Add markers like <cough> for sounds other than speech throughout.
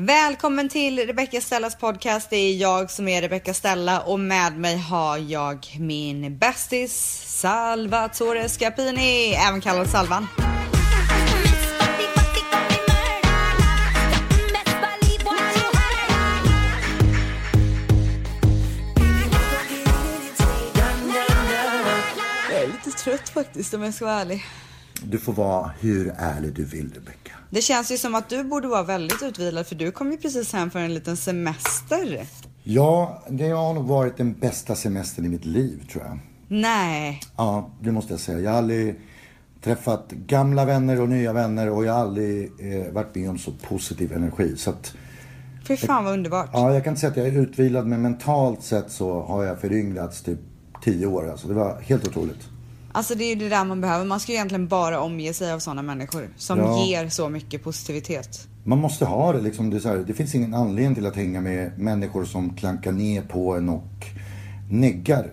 Välkommen till Rebecca Stellas podcast. Det är jag som är Rebecca Stella och med mig har jag min bästis Salvatore Scapini, även kallad Salvan. Jag är lite trött faktiskt om jag ska vara ärlig. Du får vara hur ärlig du vill, Rebecca. Det känns ju som att du borde vara väldigt utvilad för du kom ju precis hem för en liten semester. Ja, det har nog varit den bästa semestern i mitt liv, tror jag. Nej. Ja, det måste jag säga. Jag har aldrig träffat gamla vänner och nya vänner och jag har aldrig eh, varit med om så positiv energi. Så att, Fy fan vad underbart. ja, jag kan inte säga att jag är utvilad, men mentalt sett så har jag föryngrats typ tio år. Alltså, det var helt otroligt. Alltså det är ju det där man behöver. Man ska ju egentligen bara omge sig av sådana människor som Ja. ger så mycket positivitet. Man måste ha det liksom. Det, är så här, det finns ingen anledning till att hänga med människor som klankar ner på en och neggar.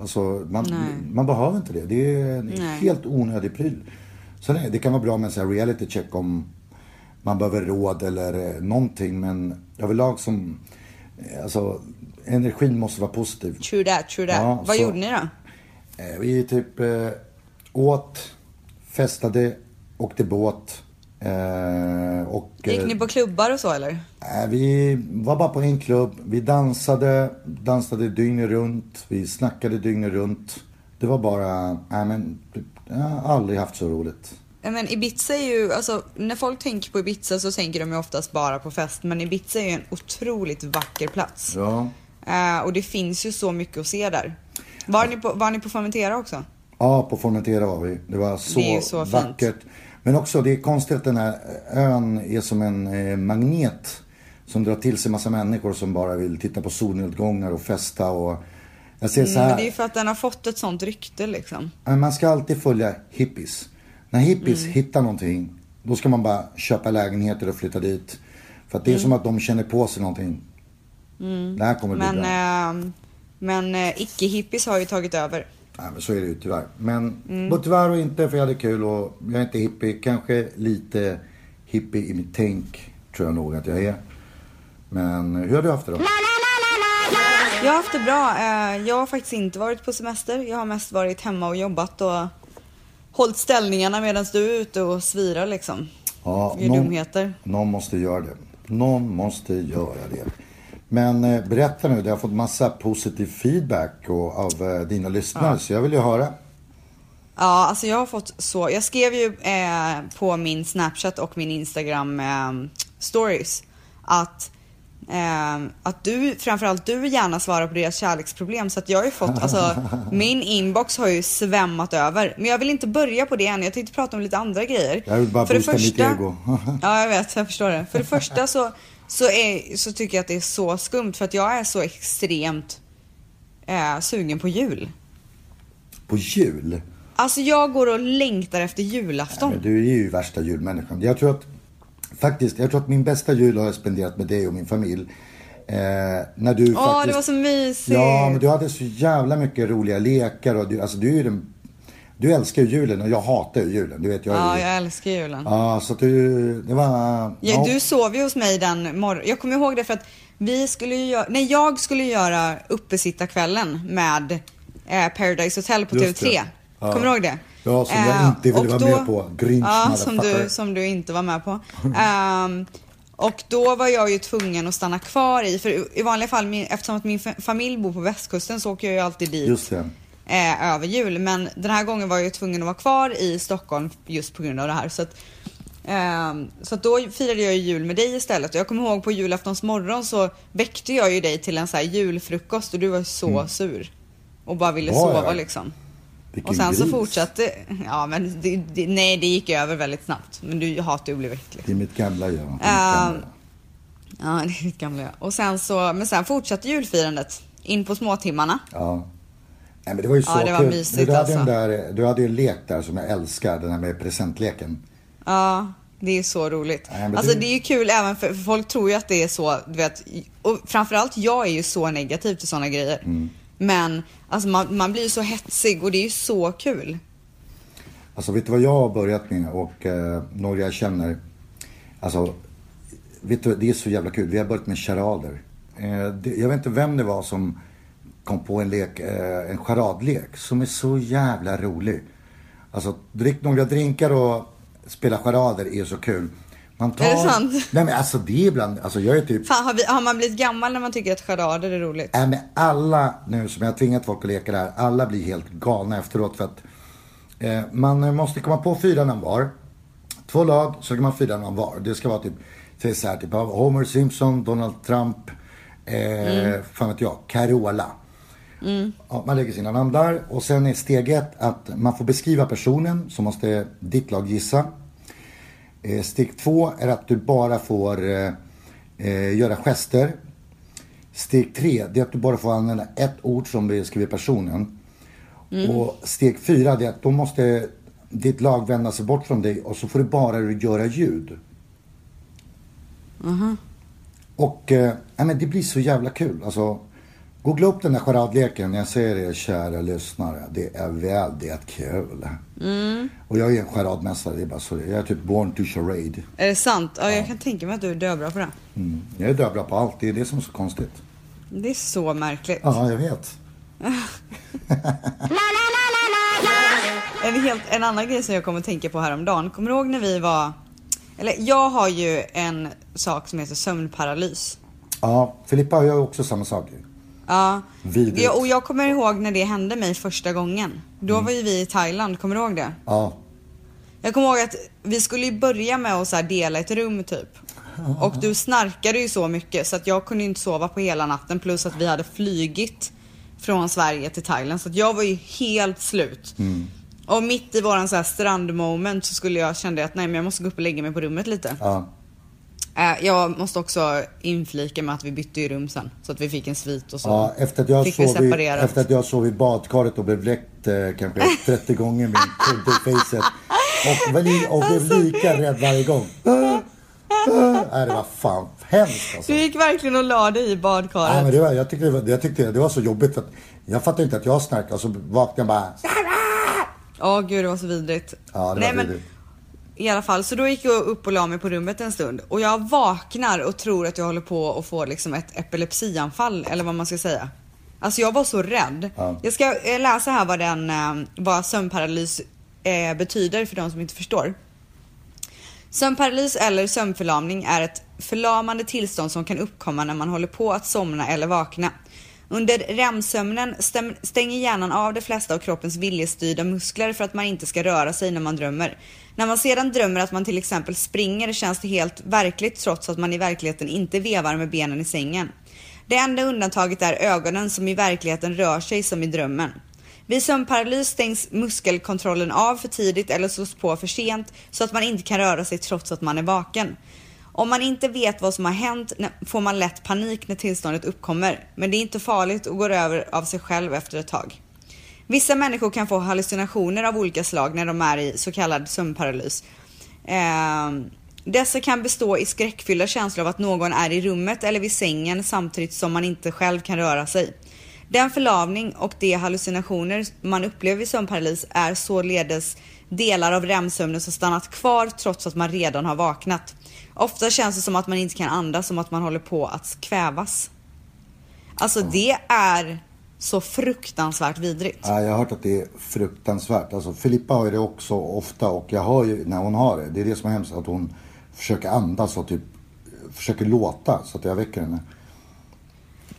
Alltså, man, man behöver inte det. Det är en Nej. helt onödig pryl. Sen är, det kan vara bra med en reality check om man behöver råd eller eh, någonting. Men överlag som, eh, alltså energin måste vara positiv. True that, true that. Ja, vad så- gjorde ni då? Eh, Vi typ eh, åt, festade, åkte båt. Eh, och, Gick eh, ni på klubbar och så eller? Nej, vi var bara på en klubb. Vi dansade, dansade dygnet runt. Vi snackade dygnet runt. Det var bara, nej men, jag har aldrig haft så roligt. Men Ibiza är ju, alltså när folk tänker på Ibiza så tänker de ju oftast bara på fest. Men Ibiza är ju en otroligt vacker plats. Ja, Eh, och det finns ju så mycket att se där. Var ni på, var ni på Formentera också? ja på Formentera var vi. Det var så, Det så fint. vackert. Men också, det är konstigt att den här ön är som en eh, magnet. Som drar till sig massa människor som bara vill titta på solnedgångar och festa och jag ser så Mm, här. men det är för att den har fått ett sånt rykte liksom. Men man ska alltid följa hippies. När hippies Mm. hittar någonting, då ska man bara köpa lägenheter och flytta dit. För att det är Mm. som att de känner på sig någonting. Det här kommer bli Men, bra. eh, men eh, icke-hippies har ju tagit över. Nej, men så är det ju tyvärr. Men Mm. både tyvärr och inte, för jag hade kul och jag är inte hippie. Kanske lite hippie i mitt tänk, tror jag nog att jag är. Men hur har du haft det då? Jag har haft det bra. Eh, Jag har faktiskt inte varit på semester. Jag har mest varit hemma och jobbat och hållit ställningarna medan du är ute och svirar liksom. Ja, Gör dumheter. någon måste göra det. Någon måste göra det. Men eh, berätta nu, du har fått massa positiv feedback och, av eh, dina lyssnare, så jag vill ju höra. Ja, alltså jag har fått så. Jag skrev ju eh, på min Snapchat och min Instagram eh, stories att eh, att du, framförallt du gärna svarar på deras kärleksproblem så att jag har ju fått, alltså <laughs> min inbox har ju svämmat över. Men jag vill inte börja på det än, jag tänkte prata om lite andra grejer. Jag vill bara För det boosta mitt första- ego. <laughs> Ja, jag vet. Jag förstår det. För det första så, så, är, så tycker jag att det är så skumt för att jag är så extremt eh, sugen på jul. På jul? Alltså jag går och längtar efter julafton. Men du är ju värsta julmänniskan. Jag tror att, faktiskt, jag tror att min bästa jul har jag spenderat med dig och min familj. Eh, när du Åh, faktiskt... det var så mysigt. Ja, men du hade så jävla mycket roliga lekar och du, alltså du är ju den... Du älskar ju julen och jag hatar ju julen. Du vet, jag Ja, ju... jag älskar julen. Ja, så du, det var... Ja, du sov ju hos mig den morgonen. Jag kommer ihåg det för att vi skulle ju göra, nej jag skulle göra uppesittarkvällen med eh, Paradise Hotel på Just TV3. det. Ja. Kommer du ihåg det? Ja, som jag Eh, inte ville och vara då- med på. Grinch, Ja, som du, som du inte var med på. Ehm, och då var jag ju tvungen att stanna kvar i, för i vanliga fall, min, eftersom att min fa- familj bor på västkusten så åker jag ju alltid dit Just det. Eh, över jul. Men den här gången var jag tvungen att vara kvar i Stockholm just på grund av det här. Så att, ehm, så då firade jag ju jul med dig istället. Och jag kommer ihåg på julaftons morgon så väckte jag ju dig till en så här julfrukost och du var så sur. Och bara ville Mm. Var sova jag? liksom. Vilken Och sen så gris. fortsatte, ja men det, det, nej det gick över väldigt snabbt. Men du hatar ju att bli väckt liksom. Det är mitt gamla jag. Mitt Ehm, gamla jag. Ja, <laughs> det är ditt gamla jag. Och sen så, men sen fortsatte julfirandet. In på småtimmarna. Ja. Nej, men det var ju så Ja, det var kul. mysigt du, hade alltså. där, du hade ju en lek där som jag älskar, den här med presentleken. Ja, det är så roligt. Nej, alltså det- det är ju kul även för, för folk tror ju att det är så, du vet. Och framförallt jag är ju så negativ till sådana grejer. Mm. Men alltså man, man blir ju så hetsig och det är ju så kul. Alltså vet du vad jag har börjat med och eh, några jag känner. Alltså vet du, det är så jävla kul. Vi har börjat med charader. Eh, det, jag vet inte vem det var som kom på en lek, eh, en charadlek som är så jävla rolig. Alltså, drick några drinkar och spela charader är så kul. Man tar... Är det sant? Nej men alltså det är ibland, alltså jag är typ... Fan, har, vi, har man blivit gammal när man tycker att charader är roligt? Nej men alla nu som jag har tvingat folk att leka det här, alla blir helt galna efteråt för att eh, man måste komma på fyra namn var. Två lag, så kan man fyra namn var. Det ska vara typ, säg så här, typ Homer Simpson, Donald Trump, eh, mm. fan vet jag, Carola. Mm. Ja, man lägger sina namn där och sen är steg ett att man får beskriva personen så måste ditt lag gissa. Eh, steg två är att du bara får eh, eh, göra gester. Steg tre, det är att du bara får använda ett ord som beskriver personen. Mm. Och steg fyra, det är att då måste ditt lag vända sig bort från dig och så får du bara göra ljud. Mm. Och eh, men det blir så jävla kul. Alltså, Googla upp den där charadleken. Jag säger det kära lyssnare. Det är väldigt kul. Mm. Och jag är en charadmästare. Det är bara så. Jag är typ born to charade. Är det sant? Ja, jag kan tänka mig att du är döbra på det. Mm. Jag är döbra på allt. Det är det som är så konstigt. Det är så märkligt. Ja, jag vet. <laughs> en, helt, en annan grej som jag kommer att tänka på häromdagen. Kommer du ihåg när vi var... Eller jag har ju en sak som heter sömnparalys. Ja, Filippa har ju också samma sak. Ja. Vidrigt. Jag, och jag kommer ihåg när det hände mig första gången. Då Mm. var ju vi i Thailand, kommer du ihåg det? Ja. Jag kommer ihåg att vi skulle ju börja med att så här dela ett rum typ. Och du snarkade ju så mycket så att jag kunde inte sova på hela natten plus att vi hade flygit från Sverige till Thailand så att jag var ju helt slut. Mm. Och mitt i våran så här strandmoment så skulle jag kände att nej men jag måste gå upp och lägga mig på rummet lite. Ja. Äh, jag måste också inflika med att vi bytte ju rum sen så att vi fick en svit och så ja efter, att jag fick vi separerat. efter att jag sov i badkaret och blev väckt eh, kanske <laughs> 30 gånger med kudde i facet. Och, och blev lika rädd varje gång. Ah, ah. Nej, det var fan hemskt alltså. Du gick verkligen och la dig i badkaret. Ja, men det var, jag, tyckte det var, jag tyckte det var så jobbigt att jag fattade inte att jag snarkade och så vaknade jag bara. Åh gud det var så vidrigt. Ja, det var Nej, men, vidrigt. I alla fall, så då gick jag upp och la mig på rummet en stund och jag vaknar och tror att jag håller på att få liksom ett epilepsianfall eller vad man ska säga. Alltså jag var så rädd. Ja. Jag ska eh, läsa här vad, den, eh, vad sömnparalys eh, betyder för de som inte förstår. Sömnparalys eller sömnförlamning är ett förlamande tillstånd som kan uppkomma när man håller på att somna eller vakna. Under REM-sömnen stänger hjärnan av de flesta av kroppens viljestyrda muskler för att man inte ska röra sig när man drömmer. När man sedan drömmer att man till exempel springer känns det helt verkligt trots att man i verkligheten inte vevar med benen i sängen. Det enda undantaget är ögonen som i verkligheten rör sig som i drömmen. Vid sömnparalys stängs muskelkontrollen av för tidigt eller slås på för sent så att man inte kan röra sig trots att man är vaken. Om man inte vet vad som har hänt får man lätt panik när tillståndet uppkommer, men det är inte farligt och går över av sig själv efter ett tag. Vissa människor kan få hallucinationer av olika slag när de är i så kallad sömnparalys. Eh, dessa kan bestå i skräckfyllda känslor av att någon är i rummet eller vid sängen samtidigt som man inte själv kan röra sig. Den förlamning och de hallucinationer man upplever vid sömnparalys är således delar av REM-sömnen som stannat kvar trots att man redan har vaknat. Ofta känns det som att man inte kan andas, som att man håller på att kvävas. Alltså det är så fruktansvärt vidrigt. Ja, jag har hört att det är fruktansvärt. Alltså, Filippa har ju det också ofta och jag hör ju när hon har det. Det är det som är hemskt, att hon försöker andas och typ försöker låta så att jag väcker henne.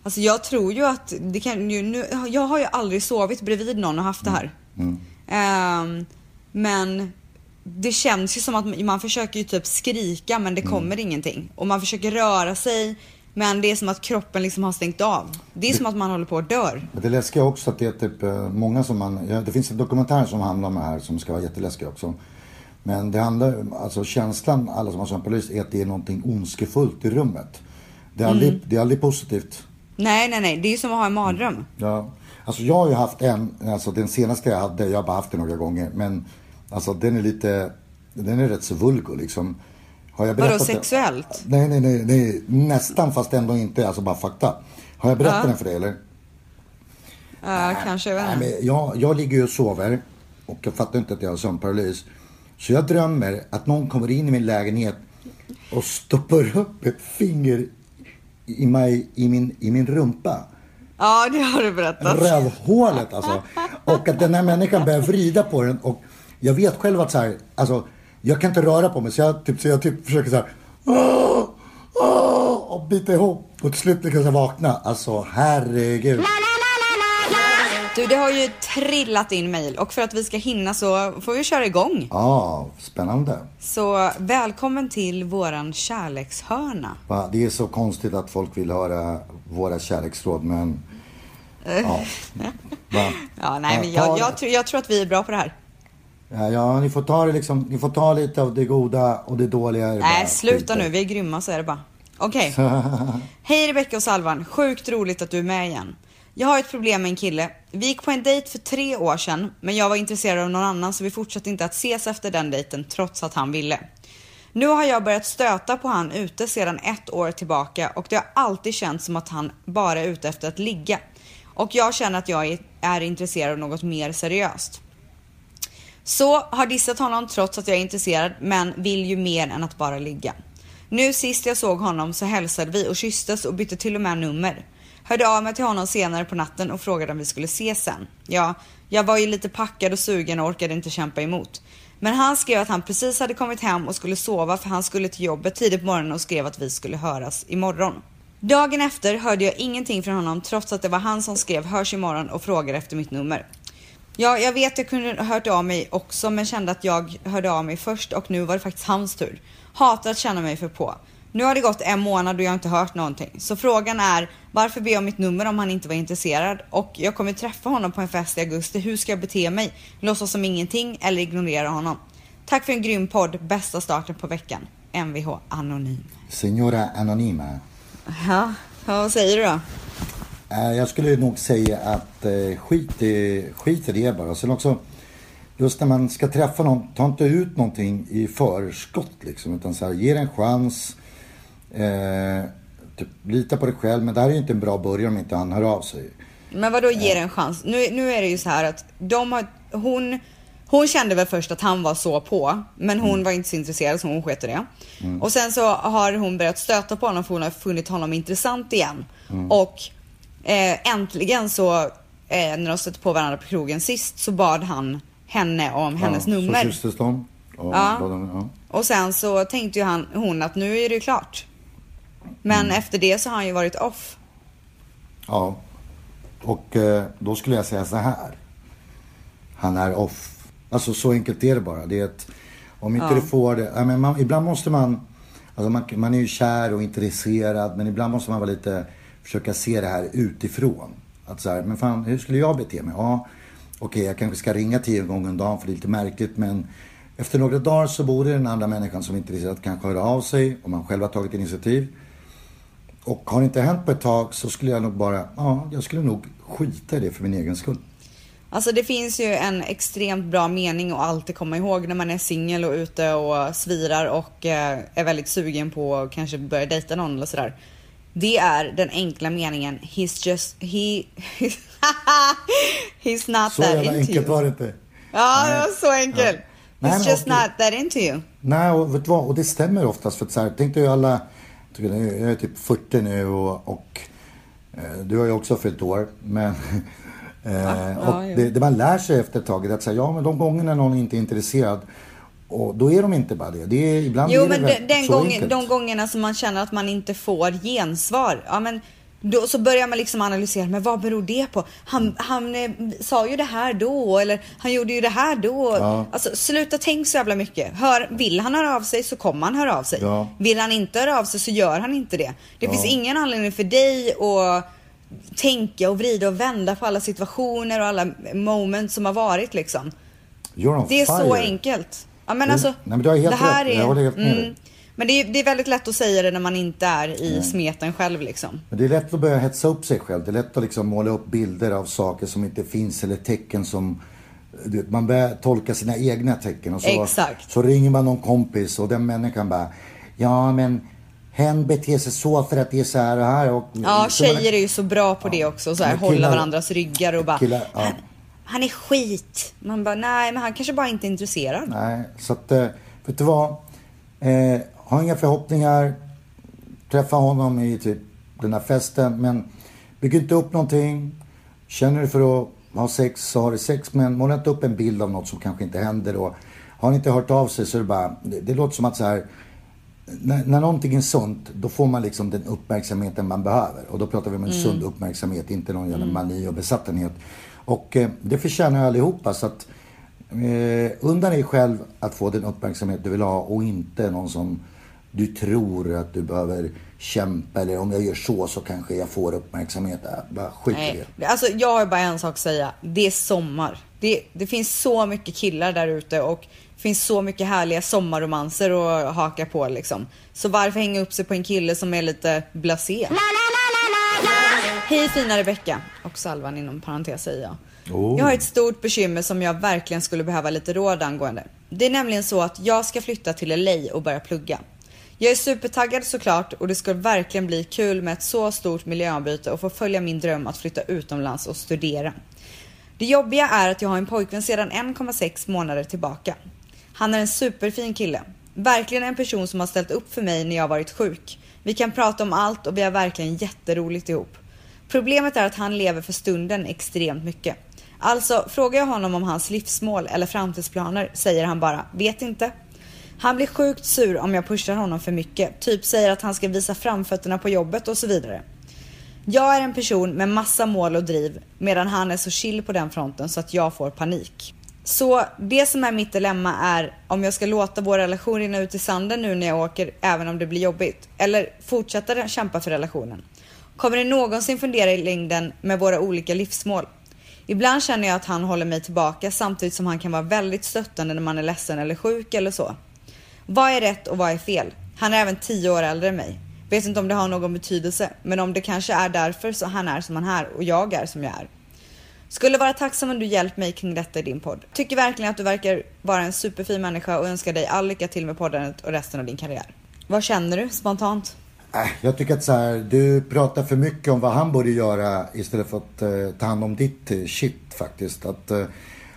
Alltså jag tror ju att det kan ju, nu, jag har ju aldrig sovit bredvid någon och haft det här. Ehm, men det känns ju som att man försöker ju typ skrika men det kommer ingenting. Och man försöker röra sig men det är som att kroppen liksom har stängt av. Det är som att man håller på att dör. Det läskiga också att det är typ eh, många som man, ja, det finns en dokumentär som handlar om det här som ska vara jätteläskig också. Men det handlar, alltså känslan, alla som har sömnparalys, är att det är någonting ondskefullt i rummet. Det är aldrig, det är aldrig positivt. Nej, nej, nej. Det är ju som att ha en mardröm. Ja. Alltså jag har ju haft en, alltså den senaste jag hade, jag har bara haft den några gånger. Men alltså den är lite, den är rätt så vulgo liksom. Har jag Vadå, berättat det? sexuellt? Nej, nej, nej, nej, nästan fast ändå inte, alltså bara fakta. Har jag berättat Ja. den för dig eller? Ja, kanske. Jag vet Nej, men jag, jag ligger ju och sover och jag fattar inte att jag har sömnparalys. Så jag drömmer att någon kommer in i min lägenhet och stoppar upp ett finger i, mig, i, min, i min rumpa. Ja, det har du berättat. Rövhålet alltså. Och att den här människan börjar vrida på den. Och jag vet själv att så här, alltså, jag kan inte röra på mig. Så jag typ, så jag typ försöker så här. "Åh, åh", Och bita ihop. Och till slut lyckas jag vakna. Alltså herregud. Du, det har ju trillat in mail och för att vi ska hinna så får vi köra igång. Ja, spännande. Så välkommen till våran kärlekshörna. Va, Det är så konstigt att folk vill höra våra kärleksråd men... Ja. <laughs> Va? Ja, nej, men ta- jag, jag, tror- jag tror att vi är bra på det här. Ja, ja, ni får ta det liksom. Ni får ta lite av det goda och det dåliga. det Nej, sluta i. nu. Vi är grymma, så är det bara. Okej. <laughs> Hej Rebecca och Salvan. Sjukt roligt att du är med igen. Jag har ett problem med en kille. Vi gick på en dejt för tre år sedan, men jag var intresserad av någon annan så vi fortsatte inte att ses efter den dejten trots att han ville. Nu har jag börjat stöta på han ute sedan ett år tillbaka och det har alltid känts som att han bara är ute efter att ligga. Och jag känner att jag är intresserad av något mer seriöst. Så har dissat honom trots att jag är intresserad men vill ju mer än att bara ligga. Nu sist jag såg honom så hälsade vi och kysstes och bytte till och med nummer. Hörde av mig till honom senare på natten och frågade om vi skulle ses sen. Ja, jag var ju lite packad och sugen och orkade inte kämpa emot. Men han skrev att han precis hade kommit hem och skulle sova för han skulle till jobbet tidigt på morgonen och skrev att vi skulle höras imorgon. Dagen efter hörde jag ingenting från honom trots att det var han som skrev hörs imorgon och frågade efter mitt nummer. Ja, jag vet jag kunde ha hört av mig också men kände att jag hörde av mig först och nu var det faktiskt hans tur. Hatar att känna mig för på. Nu har det gått en månad och jag har inte hört någonting. Så frågan är varför be om mitt nummer om han inte var intresserad? Och jag kommer träffa honom på en fest i augusti. Hur ska jag bete mig? Låtsas som ingenting eller ignorera honom? Tack för en grym podd. Bästa starten på veckan. Mvh Anonym. Signora Anonyma. Ja, vad säger du då? Eh, Jag skulle nog säga att eh, skit, i, skit i det bara. Sen också, just när man ska träffa någon, ta inte ut någonting i förskott liksom. Utan så här, ge det en chans. Eh, typ, lita på dig själv. Men det här är ju inte en bra början om inte han hör av sig. Men vad då ger en chans? Nu, nu är det ju så här att de har, hon, hon kände väl först att han var så på, men hon var inte så intresserad så hon sket det. Och sen så har hon börjat stöta på honom för hon har funnit honom intressant igen. Och eh, äntligen så, eh, när de stötte på varandra på krogen sist, så bad han henne om hennes ja, nummer. Så kysstes de. Och, Ja. ja. Och sen så tänkte ju han, hon att nu är det ju klart. Men efter det så har han ju varit off. Ja. Och eh, då skulle jag säga så här. Han är off. Alltså så enkelt är det bara. Det är ett, om inte Ja. du får det. Ja, men ibland måste man. Alltså man, man är ju kär och intresserad. Men ibland måste man vara lite. Försöka se det här utifrån. Att så här, men fan hur skulle jag bete mig? Ja, okej jag kanske ska ringa tio gånger om dagen för det är lite märkligt. Men efter några dagar så borde den andra människan som är intresserad kanske höra av sig. Om man själv har tagit initiativ. Och har det inte hänt på ett tag så skulle jag nog bara, ja, jag skulle nog skita i det för min egen skull. Alltså det finns ju en extremt bra mening att alltid komma ihåg när man är singel och ute och svirar och eh, är väldigt sugen på att kanske börja dejta någon eller sådär. Det är den enkla meningen He's just, he, <laughs> he's not Så that into enkelt you. var det inte. Ja, det var så enkelt. Ja. Nej, He's men just not that into you. Nej, och vet du vad? Och det stämmer oftast. För att så här, tänk dig alla, jag är- typ 40 nu och, och eh, du har ju också fyllt år. Men, eh, ja, och jo. det, det man lär sig efter ett tag är att säga, ja men de gångerna någon inte är intresserad och då är de inte bara det. det är, ibland Jo är det men väl den, den så gången, enkelt. de gångerna som man känner att man inte får gensvar, ja men då så börjar man liksom analysera, men vad beror det på? Han, han eh, sa ju det här då, eller han gjorde ju det här då. Ja. Alltså sluta tänk så jävla mycket. Hör, vill han höra av sig så kommer han höra av sig. Ja. Vill han inte höra av sig så gör han inte det. Det Ja. finns ingen anledning för dig att tänka och vrida och vända på alla situationer och alla moments som har varit liksom. Det är så fire. enkelt. Ja, men alltså, nej, men du har helt det här rätt. Är, Jag håller helt med mm, men det är, det är väldigt lätt att säga det när man inte är i smeten själv liksom. Men det är lätt att börja hetsa upp sig själv. Det är lätt att liksom måla upp bilder av saker som inte finns eller tecken som... vet, Man börjar tolka sina egna tecken och så, Exakt. så ringer man någon kompis och den människan bara Ja men hen beter sig så för att det är så här och här. Och, Ja, så man- tjejer är ju så bra på det också. Så här, hålla killar- varandras ryggar och bara killar, ja. Han, är skit. Man bara nej, men han kanske bara inte är intresserad. Nej, så att, eh, vet du vad? Eh, ha inga förhoppningar. Träffa honom i typ den här festen. Men bygg inte upp någonting. Känner du för att ha sex så har du sex. Men måla inte upp en bild av något som kanske inte händer. Och har ni inte hört av sig så är det bara, det, det låter som att så här. När, när någonting är sunt, då får man liksom den uppmärksamheten man behöver. Och då pratar vi om en mm. sund uppmärksamhet, inte någon jävla mm. mani och besattenhet. Och eh, det förtjänar allihopa. Så att eh, undan dig själv att få den uppmärksamhet du vill ha och inte någon som du tror att du behöver kämpa eller om jag gör så så kanske jag får uppmärksamhet. Äh, bara skit i det. Alltså jag har bara en sak att säga. Det är sommar. Det, det finns så mycket killar där ute och det finns så mycket härliga sommarromanser att haka på liksom. Så varför hänga upp sig på en kille som är lite blasé? Hej fina Rebecka och Salvan inom parentes säger jag. Oh. Jag har ett stort bekymmer som jag verkligen skulle behöva lite råd angående. Det är nämligen så att jag ska flytta till LA och börja plugga. Jag är supertaggad såklart och det ska verkligen bli kul med ett så stort miljöombyte och få följa min dröm att flytta utomlands och studera. Det jobbiga är att jag har en pojkvän sedan 1,6 månader tillbaka. Han är en superfin kille. Verkligen en person som har ställt upp för mig när jag varit sjuk. Vi kan prata om allt och vi har verkligen jätteroligt ihop. Problemet är att han lever för stunden extremt mycket. Alltså, frågar jag honom om hans livsmål eller framtidsplaner säger han bara vet inte. Han blir sjukt sur om jag pushar honom för mycket. Typ säger att han ska visa framfötterna på jobbet och så vidare. Jag är en person med massa mål och driv medan han är så chill på den fronten så att jag får panik. Så det som är mitt dilemma är om jag ska låta vår relation rinna ut i sanden nu när jag åker även om det blir jobbigt eller fortsätta kämpa för relationen. Kommer det någonsin fundera i längden med våra olika livsmål? Ibland känner jag att han håller mig tillbaka samtidigt som han kan vara väldigt stöttande när man är ledsen eller sjuk eller så. Vad är rätt och vad är fel? Han är även tio år äldre än mig. Vet inte om det har någon betydelse, men om det kanske är därför så han är som han är och jag är som jag är. Skulle vara tacksam om du hjälpt mig kring detta i din podd. Tycker verkligen att du verkar vara en superfin människa och önskar dig all lycka till med poddandet och resten av din karriär. Vad känner du spontant? Äh, jag tycker att så här, du pratar för mycket om vad han borde göra istället för att eh, ta hand om ditt eh, shit faktiskt. Att, eh,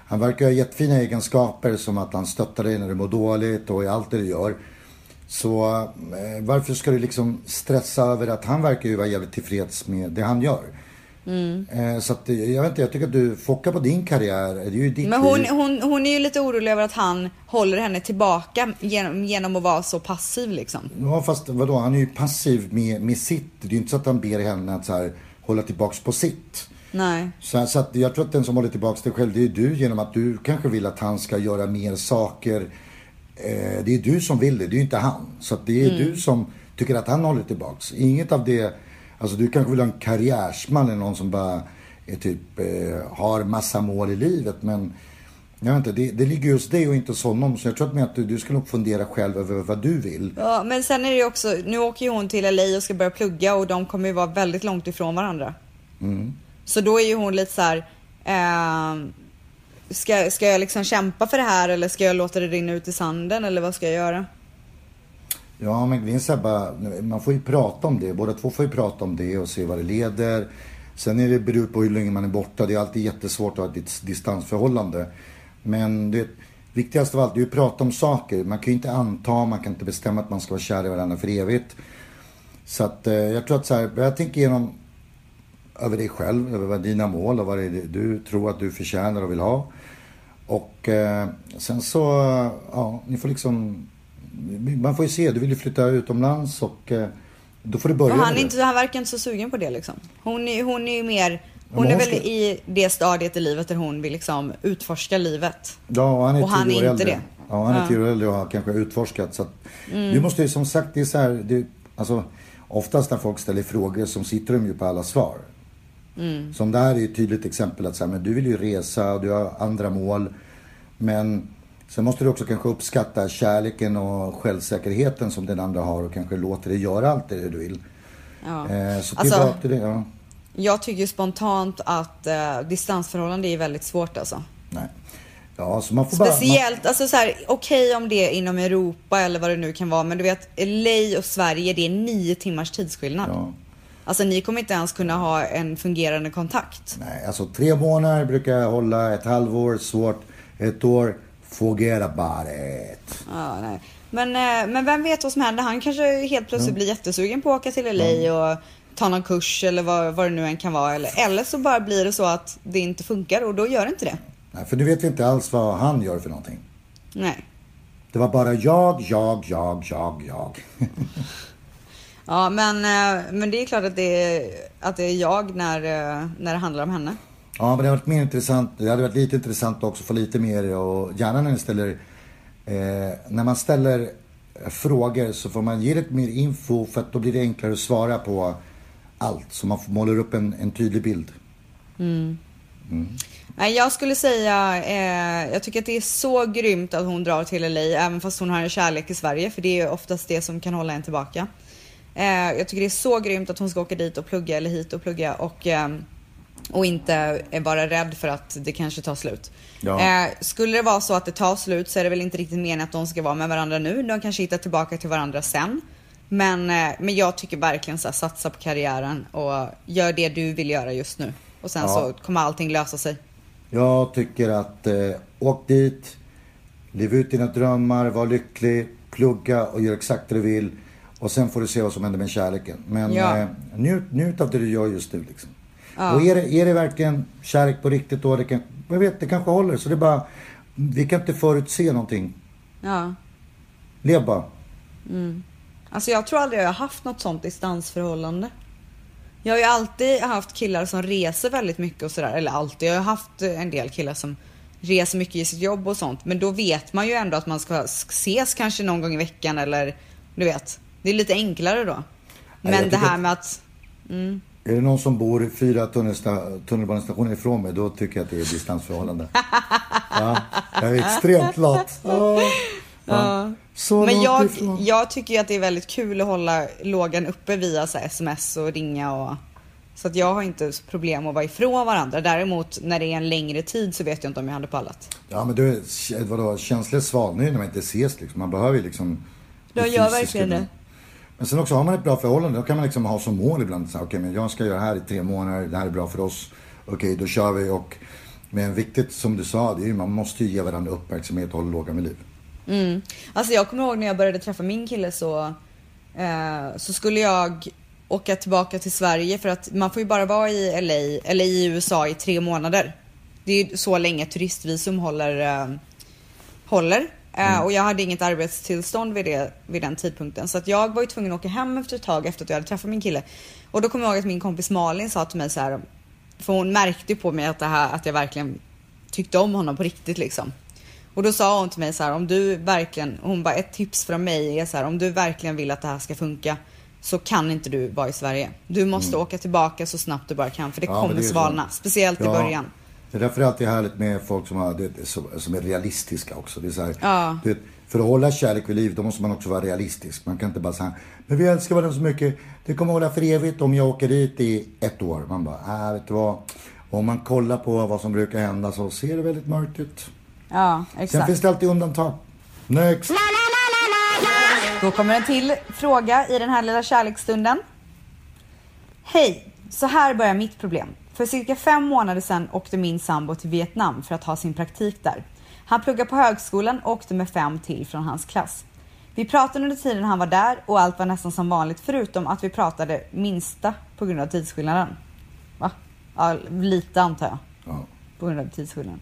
han verkar ha jättefina egenskaper som att han stöttar dig när du mår dåligt och i allt det du gör. Så eh, varför ska du liksom stressa över att han verkar ju vara jävligt tillfreds med det han gör. Mm. Så att, jag vet inte, jag tycker att du fockar på din karriär. Det är ju ditt Men hon, hon, hon är ju lite orolig över att han håller henne tillbaka genom, genom att vara så passiv liksom. Ja fast vadå, han är ju passiv med, med sitt. Det är ju inte så att han ber henne att så här, hålla tillbaks på sitt. Nej. Så, så att jag tror att den som håller tillbaks dig själv, det är du genom att du kanske vill att han ska göra mer saker. Eh, det är du som vill det, det är ju inte han. Så att det är mm. du som tycker att han håller tillbaks. Inget av det Alltså du kanske vill ha en karriärsman eller någon som bara är typ, eh, har massa mål i livet. Men jag vet inte, det, det ligger just det och inte hos honom. Så jag tror att, du, du ska nog fundera själv över vad du vill. Ja, men sen är det ju också, nu åker ju hon till LA och ska börja plugga och de kommer ju vara väldigt långt ifrån varandra. Mm. Så då är ju hon lite så här, eh, ska, ska jag liksom kämpa för det här eller ska jag låta det rinna ut i sanden eller vad ska jag göra? Ja, men det är så bara, man får ju prata om det. Båda två får ju prata om det och se vad det leder. Sen är det beror på hur länge man är borta. Det är alltid jättesvårt att ha ett distansförhållande. Men det viktigaste av allt är ju att prata om saker. Man kan ju inte anta, man kan inte bestämma att man ska vara kär i varandra för evigt. Så att eh, jag tror att så här, jag tänker igenom över dig själv, över vad dina mål och vad det är du tror att du förtjänar och vill ha. Och eh, sen så, ja, ni får liksom man får ju se, du vill ju flytta utomlands och eh, då får du börja han, inte, han verkar inte så sugen på det liksom. Hon är, hon är ju mer, hon, är väl ska... i det stadiet i livet där hon vill liksom utforska livet. Ja, och han är, och han är inte det. Ja, han är tio år äldre och har kanske utforskat. Så att, mm. Du måste ju som sagt, det är så här, det, alltså oftast när folk ställer frågor så sitter de ju på alla svar. Mm. Som det här är ju ett tydligt exempel att säga, men du vill ju resa och du har andra mål. Men Sen måste du också kanske uppskatta kärleken och självsäkerheten som den andra har och kanske låter dig göra allt det du vill. Ja. Eh, så alltså, upp till det. Ja. Jag tycker spontant att eh, distansförhållande är väldigt svårt alltså. Nej. Ja, så man får Speciellt, bara, man... alltså så här, okej okay om det är inom Europa eller vad det nu kan vara, men du vet LA och Sverige, det är nio timmars tidsskillnad. Ja. Alltså ni kommer inte ens kunna ha en fungerande kontakt. Nej, alltså tre månader brukar jag hålla, ett halvår svårt, ett år Forget about it. Ja, nej. Men, eh, men vem vet vad som händer? Han kanske helt plötsligt blir jättesugen på att åka till LA och ta någon kurs eller vad, vad det nu än kan vara. Eller, eller så bara blir det så att det inte funkar och då gör det inte det. Nej, för nu vet vi inte alls vad han gör för någonting. Nej. Det var bara jag, jag, jag, jag, jag. <laughs> Ja, men, eh, men det är klart att det är, att det är jag när, eh, när det handlar om henne. Ja, men det hade varit mer intressant. Det hade varit lite intressant också att få lite mer och gärna när ni ställer, eh, när man ställer frågor så får man ge lite mer info för att då blir det enklare att svara på allt. Så man målar upp en, en tydlig bild. Nej, jag skulle säga, eh, jag tycker att det är så grymt att hon drar till LA, även fast hon har en kärlek i Sverige, för det är oftast det som kan hålla en tillbaka. Eh, jag tycker det är så grymt att hon ska åka dit och plugga, eller hit och plugga, och, eh, och inte vara rädd för att det kanske tar slut. Ja. Eh, skulle det vara så att det tar slut så är det väl inte riktigt meningen att de ska vara med varandra nu. De kanske hittar tillbaka till varandra sen. Men, eh, men jag tycker verkligen så här, satsa på karriären och gör det du vill göra just nu. Och sen Ja. så kommer allting lösa sig. Jag tycker att eh, åk dit, lev ut dina drömmar, var lycklig, plugga och gör exakt det du vill. Och sen får du se vad som händer med kärleken. Men Ja. eh, njut, njut av det du gör just nu liksom. Och är det, är det verkligen kärlek på riktigt då, det kan, jag vet, det kanske håller. Så det är bara, vi kan inte förutse någonting. Ja. Lev bara. Alltså jag tror aldrig jag har haft något sånt distansförhållande. Jag har ju alltid haft killar som reser väldigt mycket och sådär. Eller alltid, jag har haft en del killar som reser mycket i sitt jobb och sånt. Men då vet man ju ändå att man ska ses kanske någon gång i veckan eller du vet. Det är lite enklare då. Men det här med att... Är det någon som bor fyra tunnelbanestationer ifrån mig, då tycker jag att det är distansförhållande. <laughs> ja, jag är extremt lat. Fan. Så Men jag, ifrån. jag tycker ju att det är väldigt kul att hålla lågan uppe via så sms och ringa och... Så att jag har inte problem att vara ifrån varandra. Däremot när det är en längre tid så vet jag inte om jag hade pallat. Ja men du, vadå, känslor svalnar ju när man inte ses liksom. Man behöver ju liksom De gör verkligen det. Men sen också har man ett bra förhållande, då kan man liksom ha som mål ibland Okej, okay, okej men jag ska göra det här i tre månader, det här är bra för oss. Okej, då kör vi och men viktigt som du sa, det är ju man måste ju ge varandra uppmärksamhet och hålla lågan vid liv. Mm. Alltså jag kommer ihåg när jag började träffa min kille så, eh, så skulle jag åka tillbaka till Sverige för att man får ju bara vara i LA eller i USA i tre månader. Det är ju så länge turistvisum håller. Eh, håller. Eh, och jag hade inget arbetstillstånd vid, det, vid den tidpunkten. Så att jag var ju tvungen att åka hem efter ett tag efter att jag hade träffat min kille. Och då kommer jag ihåg att min kompis Malin sa till mig så här. För hon märkte ju på mig att, det här, att jag verkligen tyckte om honom på riktigt liksom. Och då sa hon till mig så här, om du verkligen, hon bara ett tips från mig är så här, om du verkligen vill att det här ska funka så kan inte du vara i Sverige. Du måste åka tillbaka så snabbt du bara kan för det Mm. Ja, kommer det svalna. Speciellt i Ja. början. Det är därför det alltid är härligt med folk som, har, det, som, som är realistiska också. Det är så här, Ja. du vet, för att hålla kärlek vid liv, då måste man också vara realistisk. Man kan inte bara säga, men vi älskar varandra så mycket. Det kommer hålla för evigt om jag åker dit i ett år. Man bara, äh, vet du vad? Om man kollar på vad som brukar hända så ser det väldigt mörkt ut. Ja, Sen exakt. finns det alltid undantag. Next! Då kommer en till fråga i den här lilla kärleksstunden. Hej! Så här börjar mitt problem. För cirka fem månader sedan åkte min sambo till Vietnam för att ha sin praktik där. Han pluggar på högskolan och åkte med fem till från hans klass. Vi pratade under tiden han var där och allt var nästan som vanligt förutom att vi pratade minsta på grund av tidsskillnaden. Va? Ja, lite antar jag Ja. på grund av tidsskillnaden.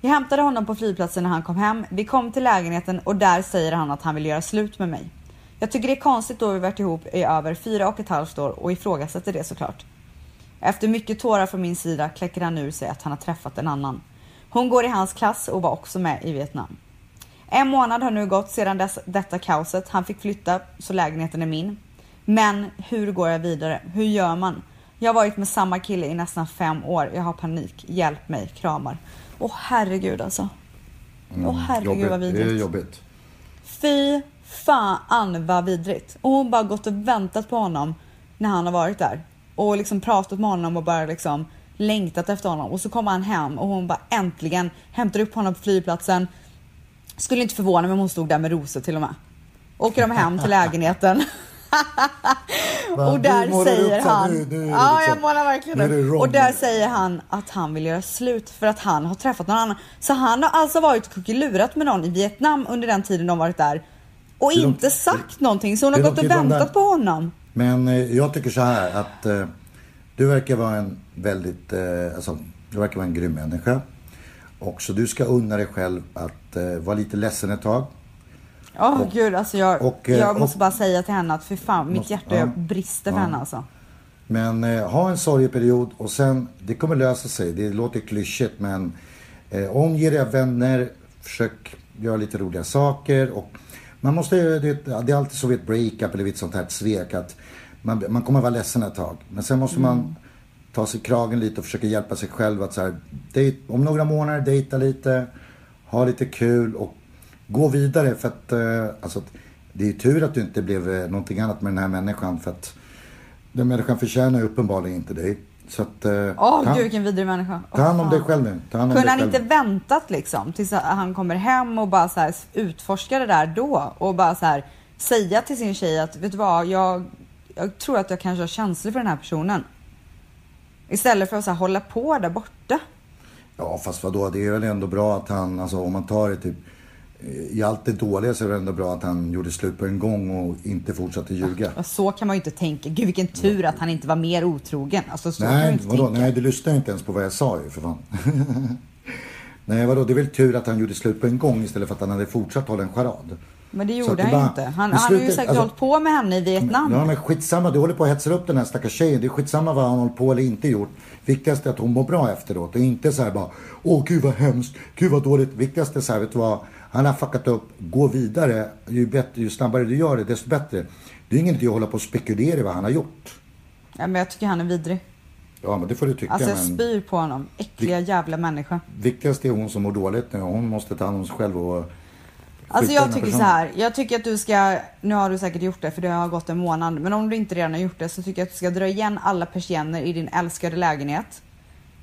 Jag hämtade honom på flygplatsen när han kom hem. Vi kom till lägenheten och där säger han att han vill göra slut med mig. Jag tycker det är konstigt då vi varit ihop i över fyra och ett halvt år och ifrågasätter det såklart. Efter mycket tårar från min sida kläcker han ur sig att han har träffat en annan. Hon går i hans klass och var också med i Vietnam. En månad har nu gått sedan dess, detta kaoset. Han fick flytta så lägenheten är min. Men hur går jag vidare? Hur gör man? Jag har varit med samma kille i nästan fem år. Jag har panik. Hjälp mig. Kramar. Åh herregud alltså. Åh herregud vad jobbigt. Det är vidrigt. jobbigt. Fy fan vad vidrigt. Och hon bara gått och väntat på honom när han har varit där. Och liksom pratat med honom och bara liksom längtat efter honom. Och så kommer han hem och hon bara äntligen hämtar upp honom på flygplatsen. Skulle inte förvåna mig om hon stod där med rosor till och med. Åker de hem till <laughs> lägenheten. Och där säger upp han. nu- nu ja, liksom- jag målar verkligen upp. Och där säger han att han vill göra slut för att han har träffat någon annan. Så han har alltså varit kuckelurat med någon i Vietnam under den tiden de varit där. Och inte sagt någonting. Så hon har gått och väntat på honom. Men eh, jag tycker så här att eh, du verkar vara en väldigt, eh, alltså du verkar vara en grym människa. Och så du ska unna dig själv att eh, vara lite ledsen ett tag. Åh gud, alltså jag, och, eh, jag måste och- bara säga till henne att för fan, mitt hjärta ja. brister för Ja. henne alltså. Men eh, ha en sorgeperiod och sen, det kommer lösa sig. Det låter klyschigt men eh, omge dig av vänner, försök göra lite roliga saker och man måste, det, det är alltid så vid ett breakup eller vid ett sånt här svek att man, man kommer vara ledsen ett tag. Men sen måste man ta sig i kragen lite och försöka hjälpa sig själv att så här, dejt, om några månader dejta lite, ha lite kul och gå vidare för att, eh, alltså, det är ju tur att du inte blev eh, någonting annat med den här människan för att den människan förtjänar ju uppenbarligen inte dig. Så att, eh, Åh ta, gud vilken vidrig människa. ta hand om dig själv nu. Ta hand om Kunde han själv. inte väntat liksom tills han kommer hem och bara så här utforska det där då och bara så här säga till sin tjej att vet du vad, jag, jag tror att jag kanske har känslor för den här personen. Istället för att så här, hålla på där borta. Ja fast vadå, det är väl ändå bra att han, alltså om man tar det typ eh, i allt det dåliga så är det ändå bra att han gjorde slut på en gång och inte fortsatte ljuga. Så kan man ju inte tänka. Gud vilken tur att han inte var mer otrogen. Alltså så Nej, vadå? tänka. Nej, du lyssnar inte ens på vad jag sa ju för fan. <laughs> Nej, vadå? Det är väl tur att han gjorde slut på en gång istället för att han hade fortsatt hålla en charad. Men det gjorde han ju inte. Han, han har ju säkert alltså- hållit på med henne i Vietnam. Ja men skitsamma, du håller på att hetsa upp den här stackars tjejen. Det är skitsamma vad han håller på eller inte gjort. Viktigast är att hon mår bra efteråt och inte så här bara Åh gud vad hemskt, gud vad dåligt. Viktigast är så här, vet du vad? Han har fuckat upp, gå vidare. Ju, bättre, ju snabbare du gör det, desto bättre. Det är ingen idé att hålla på och spekulera i vad han har gjort. Ja, men jag tycker han är vidrig. Ja men det får du tycka. Alltså jag men spyr på honom. Äckliga jävla människa. viktigast är hon som mår dåligt nu hon måste ta hand om sig själv och Alltså jag tycker så här. Jag tycker att du ska, nu har du säkert gjort det för det har gått en månad. Men om du inte redan har gjort det så tycker jag att du ska dra igen alla persienner i din älskade lägenhet.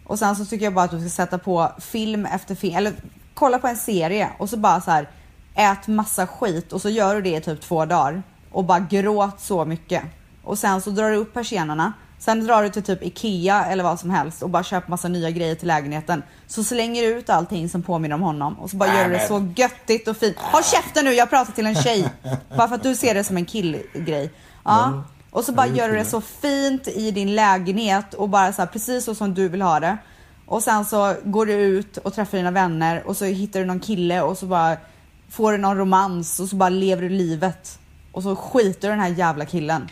Och sen så tycker jag bara att du ska sätta på film efter film, eller kolla på en serie och så bara så här ät massa skit och så gör du det i typ två dagar och bara gråt så mycket. Och sen så drar du upp persiennerna. Sen drar du till typ Ikea eller vad som helst och bara köper massa nya grejer till lägenheten. Så slänger du ut allting som påminner om honom och så bara gör du det så göttigt och fint. Håll käften nu, jag pratar till en tjej. <laughs> bara för att du ser det som en killgrej. Ja. Och så bara gör du det så fint i din lägenhet och bara så här, precis så som du vill ha det. Och sen så går du ut och träffar dina vänner och så hittar du någon kille och så bara får du någon romans och så bara lever du livet. Och så skiter du den här jävla killen.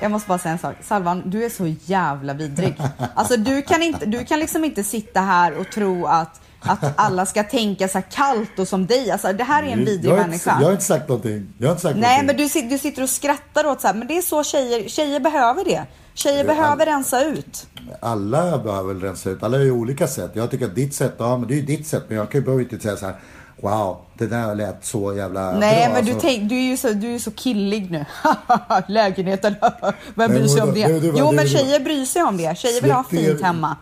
Jag måste bara säga en sak. Salvan, du är så jävla vidrig. Alltså du kan, inte, du kan liksom inte sitta här och tro att, att alla ska tänka så här kallt och som dig. Alltså det här är en vidrig jag har inte, människa. Jag har inte sagt någonting. Jag har inte sagt Nej någonting. men du, du sitter och skrattar åt så här, men det är så tjejer, tjejer behöver det. Tjejer Det behöver rensa ut. Alla behöver väl rensa ut. Alla är ju olika sätt. Jag tycker att ditt sätt, ja men det är ju ditt sätt. Men jag kan ju behöver inte säga så här. Wow, det där lät så jävla Nej bra. men du, alltså. tänk, du, är ju så, du är så killig nu. <laughs> Lägenheten, <laughs> vem Nej, bryr sig om det? vadå? Det- det var- Jo det- men det- tjejer bryr sig om det. Tjejer vill ha fint hemma.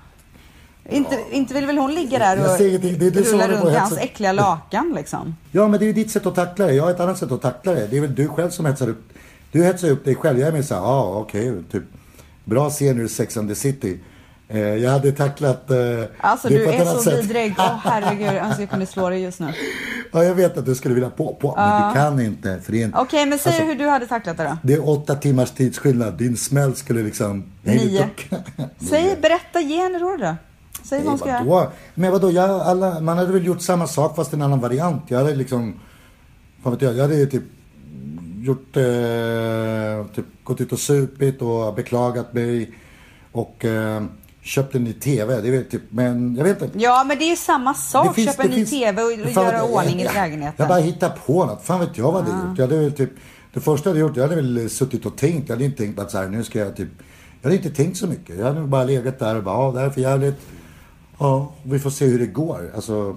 Inte, inte vill väl hon ligga där och. Det du som rulla runt i hans äckliga lakan liksom. Ja men det är ju ditt sätt att tackla det. Jag har ett annat sätt att tackla det. Det är väl du själv som hetsar upp. Du hetsar upp dig själv. Jag är mer såhär, ja ah, okej, typ. Bra scen ur Sex and the City. Eh, jag hade tacklat eh, Alltså det du är så sätt. vidrig. Åh herregud, alltså, jag kunde slå dig just nu. Ja, jag vet att du skulle vilja på, på men du kan inte. För Okej men säg Alltså- hur du hade tacklat det då. det är åtta timmars tidsskillnad. Din smäll skulle liksom... Nio. <laughs> Säg, berätta, ge en råd då. Säg vad hon ska göra. Men vadå, jag, alla, man hade väl gjort samma sak fast en annan variant. Jag hade liksom, vad vet jag, jag hade ju typ gjort, eh, typ gått ut och supit och beklagat mig och eh, köpt en ny TV. Det är typ, men jag vet inte. Ja men det är samma sak. Köpa en ny TV och Fan, göra jag- ordning i lägenheten. Jag bara hittar på något. Fan vet jag vad hade gjort. Jag hade väl typ, det första jag hade gjort, jag hade väl suttit och tänkt. Jag hade inte tänkt att så här, nu ska jag typ, jag hade inte tänkt så mycket. Jag hade bara legat där och bara, ja det här är för jävligt. Ja, vi får se hur det går. Alltså,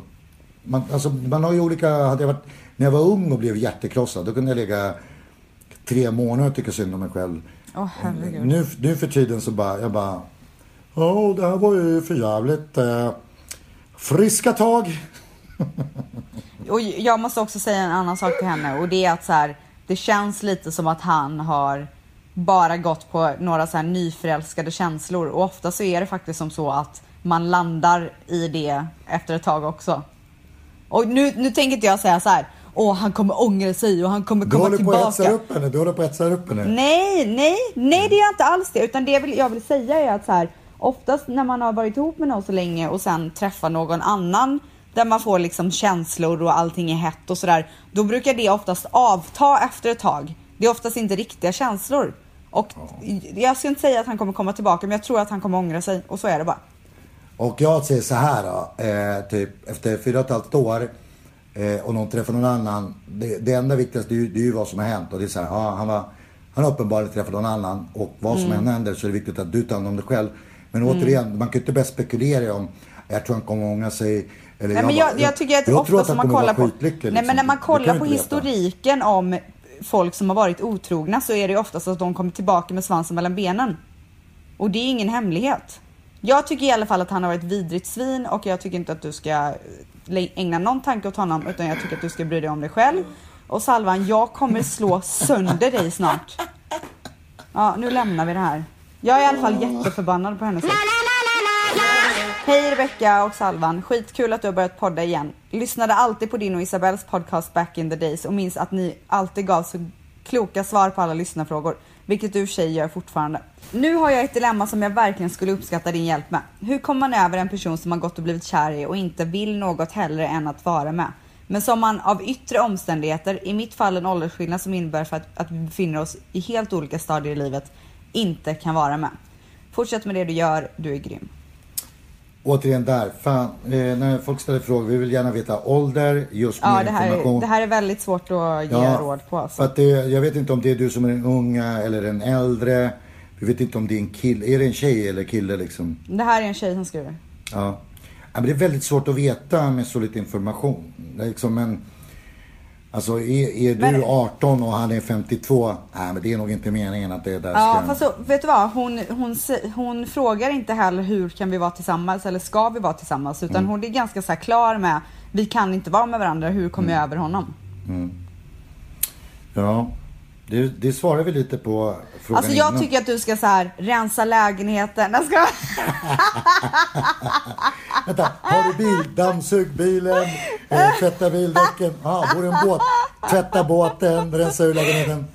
man, alltså, man har ju olika, hade jag varit, när jag var ung och blev hjärtekrossad, då kunde jag ligga tre månader och tycka synd om mig själv. Herregud. Nu, nu för tiden så bara, jag bara, ja det här var ju för jävligt. Eh, friska tag. <laughs> Och jag måste också säga en annan sak till henne och det är att så här, det känns lite som att han har bara gått på några så här nyförälskade känslor och ofta så är det faktiskt som så att man landar i det efter ett tag också. Och nu, nu tänker inte jag säga så här, åh han kommer ångra sig och han kommer Du komma håller på att tillbaka. upp henne. Du håller på att hetsa upp henne. Nej, nej, nej det är inte alls det. Utan det jag vill, jag vill säga är att så här, oftast när man har varit ihop med någon så länge och sen träffar någon annan där man får liksom känslor och allting är hett och sådär. Då brukar det oftast avta efter ett tag. Det är oftast inte riktiga känslor. Och jag ska inte säga att han kommer komma tillbaka men jag tror att han kommer ångra sig och så är det bara. Och jag säger så här då, eh, typ efter fyra och ett halvt år eh, och någon träffar någon annan. Det, det enda viktigaste är, ju, det är ju vad som har hänt. Och det är så här, ja, han, var, han har uppenbarligen träffat någon annan och vad som än händer så är det viktigt att du tar hand om dig själv. Men återigen, man kan ju inte börja spekulera om, jag tror han kommer ångra sig. Eller Nej, men bara- jag, jag tycker att jag ofta som man kollar på, skitlycklig, nej, men när liksom. man Det kan kollar jag på veta. historiken om folk som har varit otrogna så är det oftast att de kommer tillbaka med svansen mellan benen. Och det är ingen hemlighet. Jag tycker i alla fall att han har varit vidrigt svin och jag tycker inte att du ska ägna någon tanke åt honom utan jag tycker att du ska bry dig om dig själv. Och Salvan, jag kommer slå sönder dig snart. Ja, nu lämnar vi det här. Jag är i alla fall jätteförbannad på hennes sätt. Hej Rebecca och Salvan, skitkul att du har börjat podda igen. Lyssnade alltid på din och Isabells podcast back in the days och minns att ni alltid gav så kloka svar på alla lyssnarfrågor, vilket du tjej gör fortfarande. Nu har jag ett dilemma som jag verkligen skulle uppskatta din hjälp med. Hur kommer man över en person som man gått och blivit kär i och inte vill något hellre än att vara med? Men som man av yttre omständigheter, i mitt fall en åldersskillnad som innebär för att, att vi befinner oss i helt olika stadier i livet, inte kan vara med. Fortsätt med det du gör, du är grym. Återigen där, fan, eh, när folk ställer frågor, vi vill gärna veta ålder, just Ja, det här, information. är, det här är väldigt svårt att ge Ja, råd på. Alltså. För att det, jag vet inte om det är du som är den unga eller den äldre. Vi vet inte om det är en kille, är det en tjej eller kille liksom? Det här är en tjej som skriver. Ja. ja men det är väldigt svårt att veta med så lite information. Liksom en, alltså är, är du Men- 18 och han är 52, nej men det är nog inte meningen att det där Ja, ska... fast så, vet du vad? Hon, hon, sä- hon frågar inte heller hur kan vi vara tillsammans eller ska vi vara tillsammans? Utan Mm. hon är ganska så klar med vi kan inte vara med varandra, hur kommer Mm. jag över honom? Ja, det, det svarar vi lite på frågan Alltså jag innan. tycker att du ska så här rensa lägenheten. Jag ska... <laughs> Vänta, har du bil? Dammsug bilen, eh, tvätta bildäcken. Ja, bor i en båt. Tvätta båten, rensa ur lägenheten.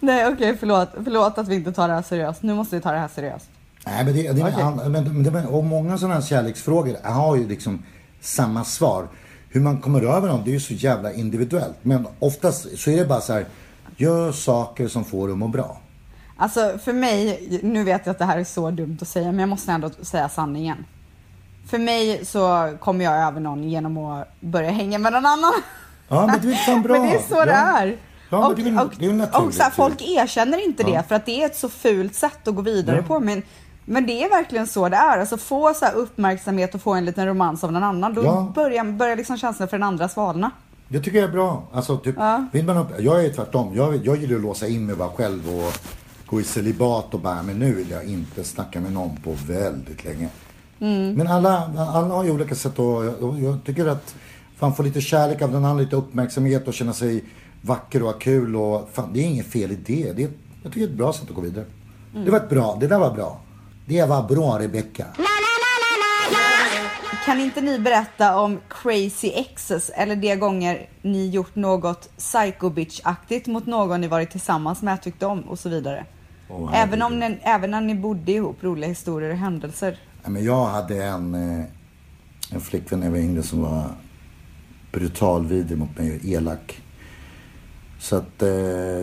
Nej okej förlåt, förlåt att vi inte tar det här seriöst. Nu måste vi ta det här seriöst. Nej, men det, det, Okej. han, men, men, och många sådana här kärleksfrågor har ju liksom samma svar. Hur man kommer över dem, det är ju så jävla individuellt. Men oftast så är det bara så här, gör saker som får dig att må bra. Alltså för mig, nu vet jag att det här är så dumt att säga men jag måste ändå säga sanningen. För mig så kommer jag över någon genom att börja hänga med någon annan. Ja, men det är fan <laughs> bra. Men det är så ja. det är. Ja, och, det och, det och så här, folk erkänner inte det för att det är ett så fult sätt att gå vidare Ja. på. Men, men det är verkligen så det är. Alltså få så här uppmärksamhet och få en liten romans av någon annan. Då Ja. börjar, börjar liksom känslan för den andra svalna. Det tycker jag är bra. Alltså, typ, Ja. vill man upp, jag är tvärtom. Jag, jag gillar att låsa in mig bara själv och gå i celibat och bara, men nu vill jag inte snacka med någon på väldigt länge. Mm. Men alla, alla har ju olika sätt och jag, jag tycker att fan få lite kärlek av den andra, lite uppmärksamhet och känna sig vacker och ha kul och fan, det är inget fel i det. det är, jag tycker det är ett bra sätt att gå vidare. Mm. Det var ett bra, det där var bra. Det var bra Rebecca. Kan inte ni berätta om crazy exes eller de gånger ni gjort något psycho bitch-aktigt mot någon ni varit tillsammans med, tyckte om och så vidare? Åh, även, om ni, även när ni bodde ihop, roliga historier och händelser. Ja, men jag hade en, eh, en flickvän när jag var yngre som var brutal vidrig mot mig och elak. Så att eh,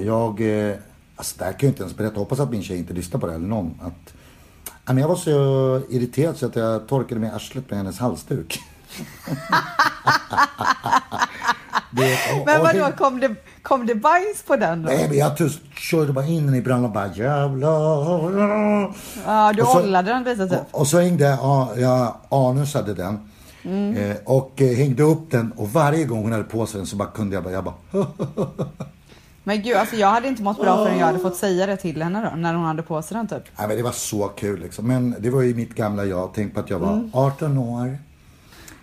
jag, eh, alltså det här kan jag inte ens berätta. Hoppas att min tjej inte lyssnar på det eller någon. Att, men jag var så irriterad så att jag torkade med arslet med hennes halsduk. <laughs> Det- och- Men vadå, kom det, kom det bajs på den då? Nej men jag tyst, körde bara in den i brallan och bara jävlar. Ja, du Och så- ollade den lite typ. Och, och så hängde ja, jag, Anus hade den. Mm. Eh, och eh, hängde upp den och varje gång hon hade på sig den så bara kunde jag bara, jag bara <laughs> Men gud, alltså jag hade inte mått bra förrän jag hade fått säga det till henne då, när hon hade på sig den typ. Nej men det var så kul liksom. Men det var ju mitt gamla jag. Tänk på att jag var 18 år.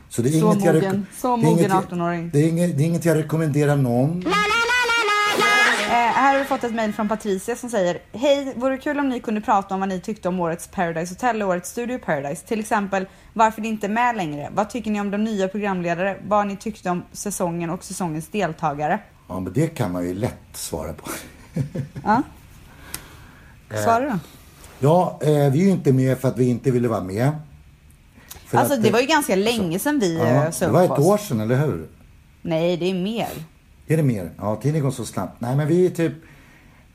Så det är Mm. Så inget jag mogen. reko- Så det mogen inget jag- 18-åring. Det är inget, det är inget jag rekommenderar någon. Eh, här har vi fått ett mejl från Patricia som säger Hej, vore kul om ni kunde prata om vad ni tyckte om årets Paradise Hotel och årets Studio Paradise. Till exempel varför ni inte är med längre. Vad tycker ni om de nya programledare? Vad ni tyckte om säsongen och säsongens deltagare? Ja, men det kan man ju lätt svara på. Ja. <laughs> Svara då. Ja, eh, vi är ju inte med för att vi inte ville vara med. För Alltså att, det eh, var ju ganska länge sedan vi ja, såg Det var ett oss. år sedan, eller hur? Nej, det är mer. Är det mer? Ja, tiden går så snabbt. Nej, men vi är typ...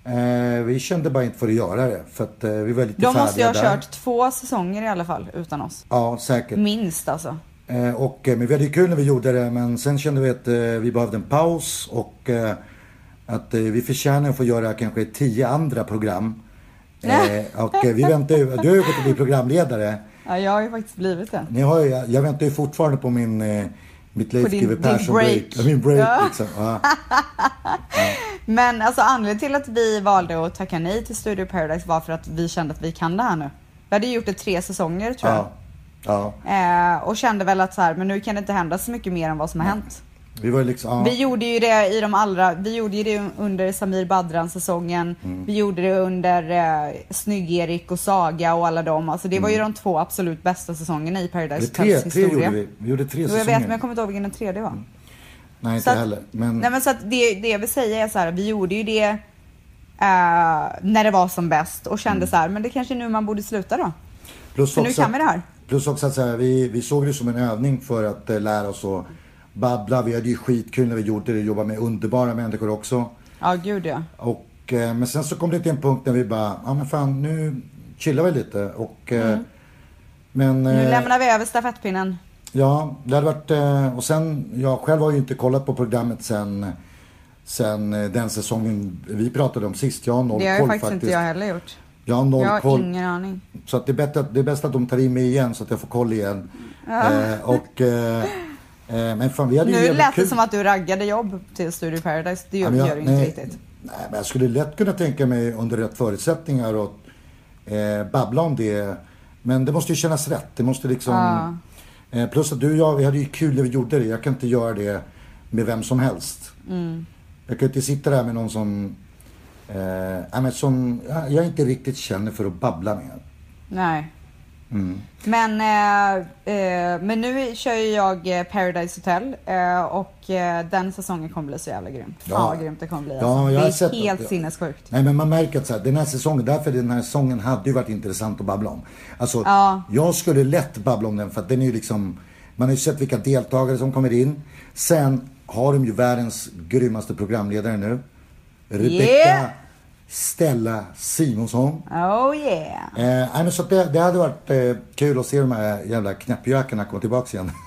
Eh, vi kände bara inte för att göra det. För att eh, vi var lite De måste ju ha där. kört två säsonger i alla fall utan oss. Ja, säkert. Minst alltså. Eh, och, eh, men vi hade kul när vi gjorde det. Men sen kände vi att eh, vi behövde en paus. Och att vi förtjänar att få göra kanske tio andra program. <laughs> Och vi väntar ju... Du har ju att bli programledare. Ja, jag har ju faktiskt blivit det. Ni har ju, jag väntar ju fortfarande på min... Mitt Leif GW Persson break. Ja, min break Ja. liksom. <laughs> Ja. Men alltså anledningen till att vi valde att tacka nej till Studio Paradise var för att vi kände att vi kan det här nu. Vi hade gjort det tre säsonger tror jag. Ja. Eh, och kände väl att så här, men nu kan det inte hända så mycket mer än vad som har hänt. Vi var liksom... Ja. Vi gjorde ju det i de allra, vi gjorde ju det under Samir Badran säsongen. Mm. Vi gjorde det under eh, Snygg-Erik och Saga och alla dem. Alltså det var ju de två absolut bästa säsongerna i Mm. Paradise tre, Hotels tre historia. gjorde vi. Vi gjorde tre Jo, jag säsonger. vet men jag kommer inte ihåg vilken den tredje var. Nej, inte att- heller. Men, Nej men så att det, det jag vill säga är så här, vi gjorde ju det eh, när det var som bäst och kände så här, men det kanske är nu man borde sluta då. plus För nu också, kan vi det här. Plus också att så här, vi, vi såg det som en övning för att eh, lära oss att babbla. Vi hade ju skitkul när vi gjorde det. Jobba med underbara människor också. Ja gud ja. Och, eh, men sen så kom det till en punkt när vi bara, ja men fan nu chillar vi lite. Och, eh, Men... Mm. Nu eh, lämnar vi över stafettpinnen. Ja, det hade varit... eh, Och sen, jag själv har ju inte kollat på programmet sen, sen eh, den säsongen vi pratade om sist. Jag har noll Det har ju koll faktiskt, faktiskt. inte jag heller gjort. Jag har noll Jag har koll. ingen aning. Så att det, är bättre, att- det är bäst att de tar in mig igen så att jag får koll igen. Eh, och, eh, eh, men fan vi hade ju Nu jävligt lät det kul. som att du raggade jobb till Studio Paradise. Det gör, men jag- gör du inte nej, riktigt. Nej, men jag skulle lätt kunna tänka mig under rätt förutsättningar och eh, babbla om det. Men det måste ju kännas rätt. Det måste liksom... Eh, plus att du och jag, vi hade ju kul när vi gjorde det. Jag kan inte göra det med vem som helst. Mm. Jag kan inte sitta där med någon som... Eh, men som ja, jag inte riktigt känner för att babbla med. Nej. Mm. Men, eh, eh, men nu kör ju jag eh, Paradise Hotel eh, och eh, den säsongen kommer bli så jävla grym. Fan Ja. vad grymt det kommer bli. Ja, Alltså. jag det är sett helt det. sinnessjukt. Nej men man märker att så här, den här säsongen, därför den här säsongen hade ju varit intressant att babbla om. Alltså, Ja. jag skulle lätt babbla om den för att den är ju liksom, man har ju sett vilka deltagare som kommer in. Sen har de ju världens grymmaste programledare nu. Rebecca Yeah. Stella Simonsson. Oh yeah. Eh, så det, det hade varit eh, kul att se de här jävla knäppjökarna komma tillbaka igen. <laughs>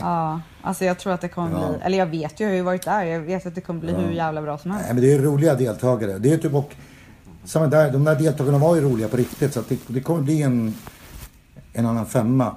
Ja, alltså jag tror att det kommer Ja. bli, eller jag vet ju, jag har ju varit där, jag vet att det kommer bli hur jävla bra som helst. Nej men det är roliga deltagare. Det är typ och, samma där, de där deltagarna var ju roliga på riktigt så det, det kommer bli en, en annan femma.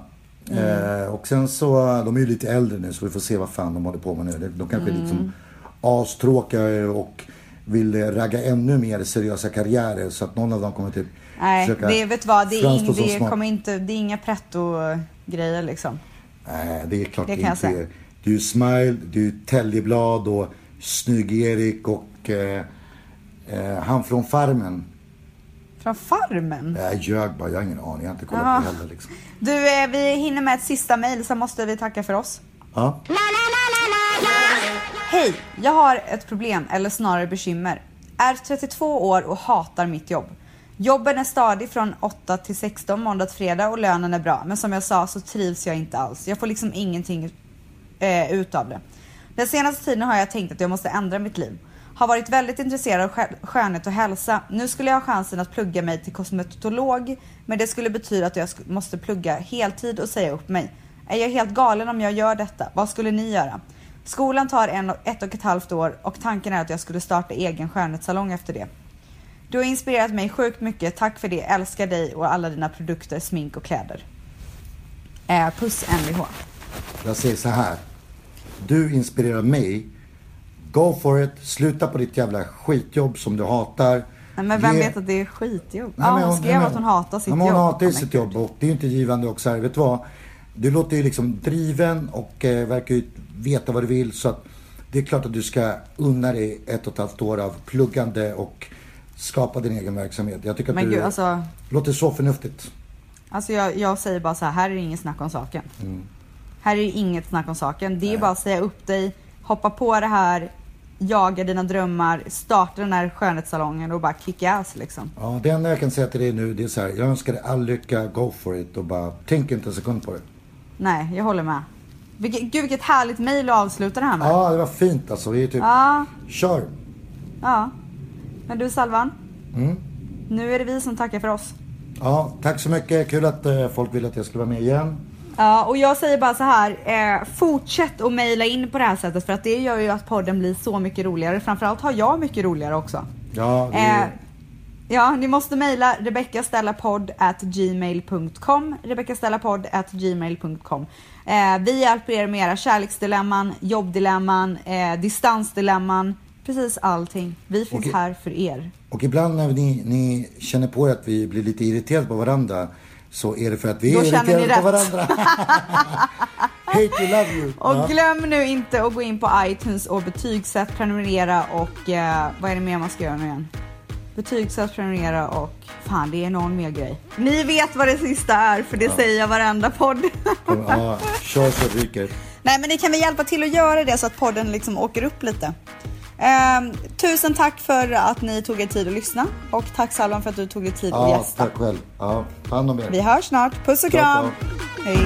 Eh, och sen så, de är ju lite äldre nu så vi får se vad fan de håller på med nu. De- kanske är liksom astråkiga och vill eh, ragga ännu mer seriösa karriärer så att någon av dem kommer typ Nej, försöka det vet vad, det är, ing, det kommer inte, det är inga pretto-grejer liksom. Nej, det är klart Det det, inte är. Det är ju Smile, det är ju Täljeblad och Snygg-Erik och eh, eh, han från Farmen. Från Farmen? Jag ljög bara, jag har ingen aning. Jag har inte kollat Jaha. på det heller liksom. Du, eh, vi hinner med ett sista mejl, så måste vi tacka för oss. Ja. Hej! Jag har ett problem, eller snarare bekymmer. Är 32 år och hatar mitt jobb. Jobben är stadig från 8 till 16 måndag till fredag och lönen är bra. Men som jag sa så trivs jag inte alls. Jag får liksom ingenting eh, ut av det. Den senaste tiden har jag tänkt att jag måste ändra mitt liv. Har varit väldigt intresserad av skönhet och hälsa. Nu skulle jag ha chansen att plugga mig till kosmetolog. Men det skulle betyda att jag måste plugga heltid och säga upp mig. Är jag helt galen om jag gör detta? Vad skulle ni göra? Skolan tar en, och- ett och ett halvt år och tanken är att jag skulle starta egen skönhetssalong efter det. Du har inspirerat mig sjukt mycket. Tack för det. Älskar dig och alla dina produkter, smink och kläder. Eh, puss NVH. Jag säger så här. Du inspirerar mig. Go for it. Sluta på ditt jävla skitjobb som du hatar. Nej, men vem Ge- vet att det är skitjobb? Nej, ja, men hon skrev nej, att hon hatar sitt men jobb. Hon hatar ju men sitt jobb och det är ju inte givande också. Här. Vet du vad? Du låter ju liksom driven och eh, verkar ju veta vad du vill. Så att det är klart att du ska unna dig ett och ett halvt år av pluggande och skapa din egen verksamhet. Jag tycker att Men du gud, alltså, låter så förnuftigt. alltså jag, jag säger bara så här, här är det inget snack om saken. Här är det inget snack om saken. Det är bara att säga upp dig, hoppa på det här, jaga dina drömmar, starta den här skönhetssalongen och bara kick ass liksom. Ja, det enda jag kan säga till dig nu det är så här, jag önskar dig all lycka, go for it och bara tänk inte en sekund på det. Nej, jag håller med. Vilket, gud vilket härligt mejl att avsluta det här med. Ja, det var fint alltså. Vi är typ, Ja, kör. ja. Men du Salvan, Mm. nu är det vi som tackar för oss. Ja, tack så mycket. Kul att eh, folk ville att jag skulle vara med igen. Ja, och jag säger bara så här. Eh, fortsätt att mejla in på det här sättet för att det gör ju att podden blir så mycket roligare. Framförallt har jag mycket roligare också. Ja, det Eh. Ja, ni måste mejla rebeckastellapodd@gmail.com rebeckastellapodd@gmail.com eh, Vi hjälper er med era kärleksdilemman, jobbdilemman, eh, distansdilemman, precis allting. Vi finns Okej. här för er. Och ibland när ni, ni känner på er att vi blir lite irriterade på varandra så är det för att vi Då är irriterade på varandra. <laughs> Hate you, love you. Och Ja. glöm nu inte att gå in på iTunes och betygsätt, prenumerera och eh, vad är det mer man ska göra nu igen? Betygsätt, prenumerera och fan det är någon mer grej. Ni vet vad det sista är för det säger jag varenda podd. Ja, kör så ryker. Nej men ni kan väl hjälpa till att göra det så att podden liksom åker upp lite. Ehm, tusen tack för att ni tog er tid att lyssna och tack Salvan för att du tog dig tid att Ja, gästa. tack själv. Ja, ta hand om er. Vi hörs snart. Puss och kram. Hej.